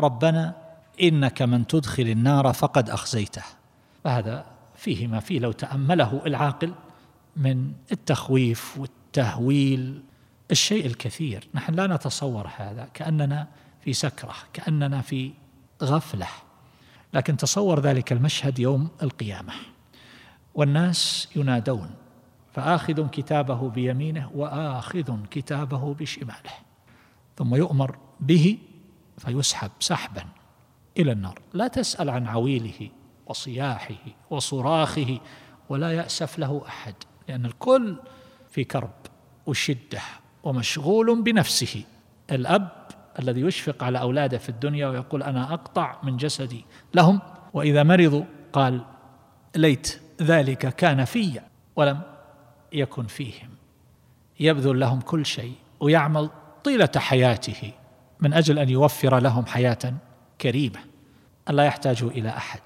ربنا إنك من تدخل النار فقد أخزيته. فهذا فيه ما فيه لو تأمله العاقل من التخويف والتهويل الشيء الكثير. نحن لا نتصور هذا كأننا في سكرة كأننا في غفلة. لكن تصور ذلك المشهد يوم القيامة. والناس ينادون فآخذ كتابه بيمينه وآخذ كتابه بشماله. ثم يؤمر به فيسحب سحبا إلى النار. لا تسأل عن عويله وصياحه وصراخه ولا يأسف له أحد لأن الكل في كرب وشدة ومشغول بنفسه. الأب الذي يشفق على أولاده في الدنيا ويقول أنا أقطع من جسدي لهم وإذا مرضوا قال ليت ذلك كان في ولم يكن فيهم. يبذل لهم كل شيء ويعمل طيلة حياته. من أجل أن يوفر لهم حياة كريمة. الا يحتاجوا إلى أحد.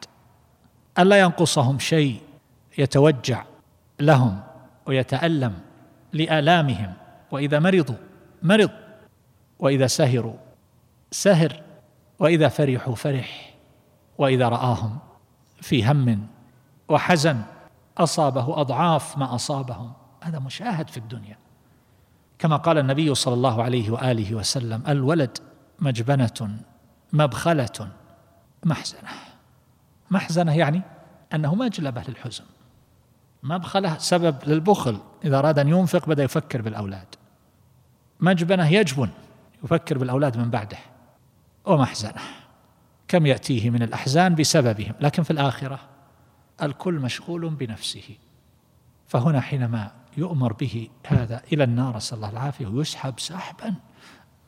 الا ينقصهم شيء يتوجع لهم ويتألم لآلامهم. وإذا مرضوا مرض. وإذا سهروا سهر. وإذا فرحوا فرح. وإذا رآهم في هم وحزن أصابه أضعاف ما أصابهم. هذا مشاهد في الدنيا. كما قال النبي صلى الله عليه وآله وسلم الولد مجبنة مبخلة محزنة. محزنة يعني أنه مجلبه للحزن. مبخلة سبب للبخل. إذا أراد أن ينفق بدأ يفكر بالأولاد. مجبنة يجبن يفكر بالأولاد من بعده. ومحزنة. كم يأتيه من الأحزان بسببهم. لكن في الآخرة الكل مشغول بنفسه. فهنا حينما يؤمر به هذا إلى النار صلى الله العافية ويسحب سحبا.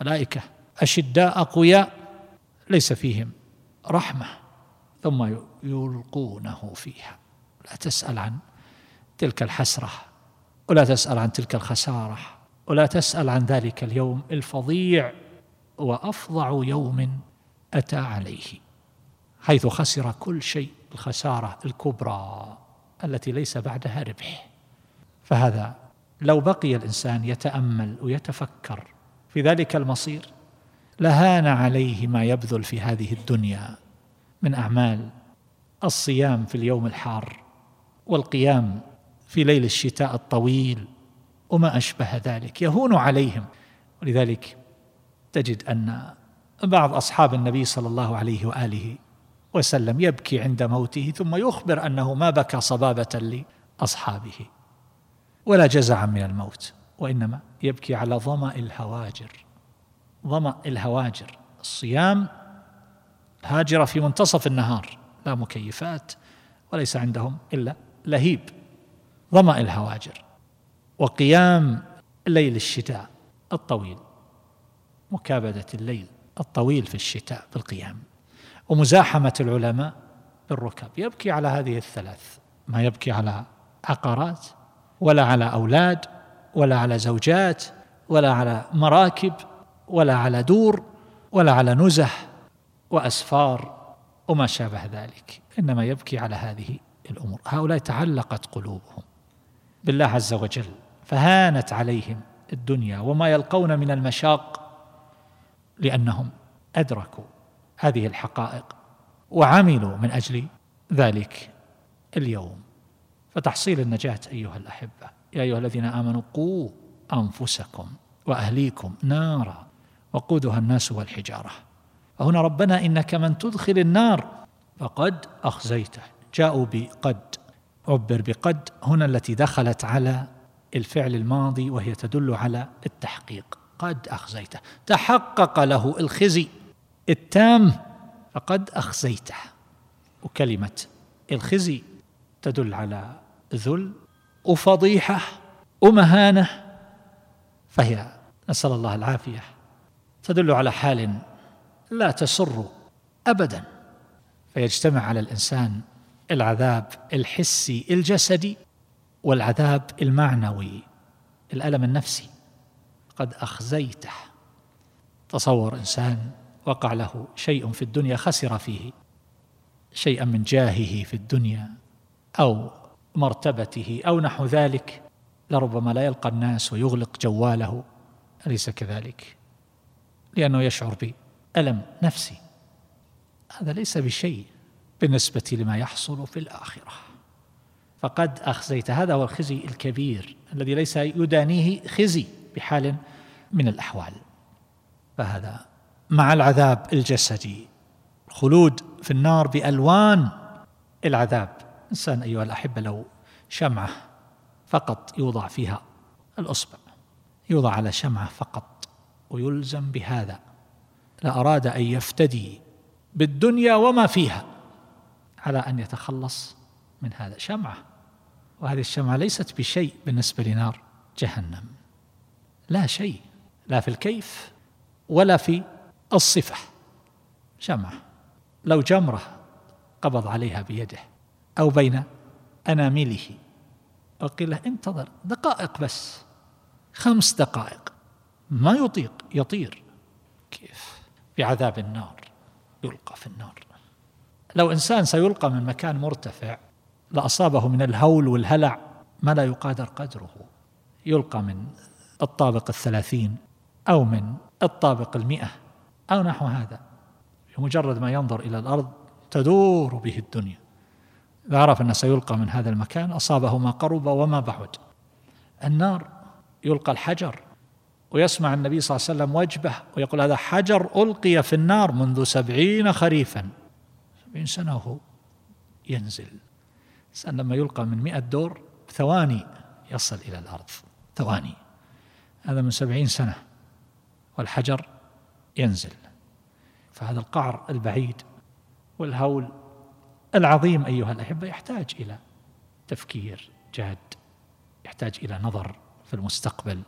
ملائكة أشداء أقوياء ليس فيهم رحمة ثم يلقونه فيها. لا تسأل عن تلك الحسرة ولا تسأل عن تلك الخسارة ولا تسأل عن ذلك اليوم الفظيع وأفظع يوم أتى عليه حيث خسر كل شيء الخسارة الكبرى التي ليس بعدها ربح. فهذا لو بقي الإنسان يتأمل ويتفكر في ذلك المصير لهان عليه ما يبذل في هذه الدنيا من أعمال الصيام في اليوم الحار والقيام في ليل الشتاء الطويل وما أشبه ذلك يهون عليهم. ولذلك تجد أن بعض أصحاب النبي صلى الله عليه وآله وسلم يبكي عند موته ثم يخبر أنه ما بكى صبابة لأصحابه ولا جزعا من الموت وإنما يبكي على ظمأ الهواجر. ظمأ الهواجر. الصيام هاجر في منتصف النهار لا مكيفات وليس عندهم إلا لهيب. ظمأ الهواجر. وقيام ليل الشتاء الطويل مكابدة الليل الطويل في الشتاء بالقيام. ومزاحمة العلماء بالركب. يبكي على هذه الثلاث. ما يبكي على عقارات ولا على أولاد ولا على زوجات ولا على مراكب. ولا على دور ولا على نزح وأسفار وما شابه ذلك. إنما يبكي على هذه الأمور. هؤلاء تعلقت قلوبهم بالله عز وجل فهانت عليهم الدنيا وما يلقون من المشاق لأنهم أدركوا هذه الحقائق وعملوا من أجل ذلك اليوم. فتحصيل النجاة أيها الأحبة يا أيها الذين آمنوا قوا أنفسكم وأهليكم نارا وقودها الناس والحجارة. فهنا ربنا إنك من تدخل النار فقد أخزيته. جاءوا بقد عبر بقد هنا التي دخلت على الفعل الماضي وهي تدل على التحقيق. قد أخزيته. تحقق له الخزي التام فقد أخزيته. وكلمة الخزي تدل على ذل وفضيحة ومهانة فهي نسأل الله العافية تدل على حال لا تسر أبدا. فيجتمع على الإنسان العذاب الحسي الجسدي والعذاب المعنوي الألم النفسي. قد أخزيته. تصور إنسان وقع له شيء في الدنيا خسر فيه شيئا من جاهه في الدنيا أو مرتبته أو نحو ذلك لربما لا يلقى الناس ويغلق جواله أليس كذلك؟ لأنه يشعر بألم نفسي. هذا ليس بشيء بالنسبة لما يحصل في الآخرة. فقد أخزيت هذا هو الخزي الكبير الذي ليس يدانيه خزي بحال من الأحوال. فهذا مع العذاب الجسدي. الخلود في النار بألوان العذاب. إنسان أيها الأحبة لو شمعة فقط يوضع فيها الأصبع يوضع على شمعة فقط. ويلزم بهذا. لأراد أن يفتدي بالدنيا وما فيها على أن يتخلص من هذا. شمعة. وهذه الشمعة ليست بشيء بالنسبة لنار جهنم. لا شيء. لا في الكيف ولا في الصفة. شمعة. لو جمرة قبض عليها بيده أو بين أنامله وقيل له انتظر دقائق بس. خمس دقائق. ما يطيق يطير. كيف؟ بعذاب النار يلقى في النار. لو إنسان سيلقى من مكان مرتفع لأصابه من الهول والهلع ما لا يقادر قدره. يلقى من الطابق الثلاثين أو من الطابق المئة أو نحو هذا. بمجرد ما ينظر إلى الأرض تدور به الدنيا. إذا عرف أنه سيلقى من هذا المكان أصابه ما قرب وما بعد. النار يلقى الحجر ويسمع النبي صلى الله عليه وسلم وجبه ويقول هذا حجر ألقي في النار منذ سبعين خريفا. سبعين سنة وهو ينزل. الإنسان لما يلقى من مئة دور ثواني يصل إلى الأرض. ثواني. هذا من سبعين سنة والحجر ينزل. فهذا القعر البعيد والهول العظيم أيها الأحبة يحتاج إلى تفكير جاد يحتاج إلى نظر في المستقبل.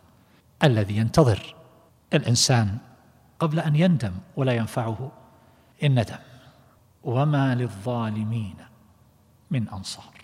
الذي ينتظر الإنسان قبل أن يندم ولا ينفعه الندم وما للظالمين من أنصار.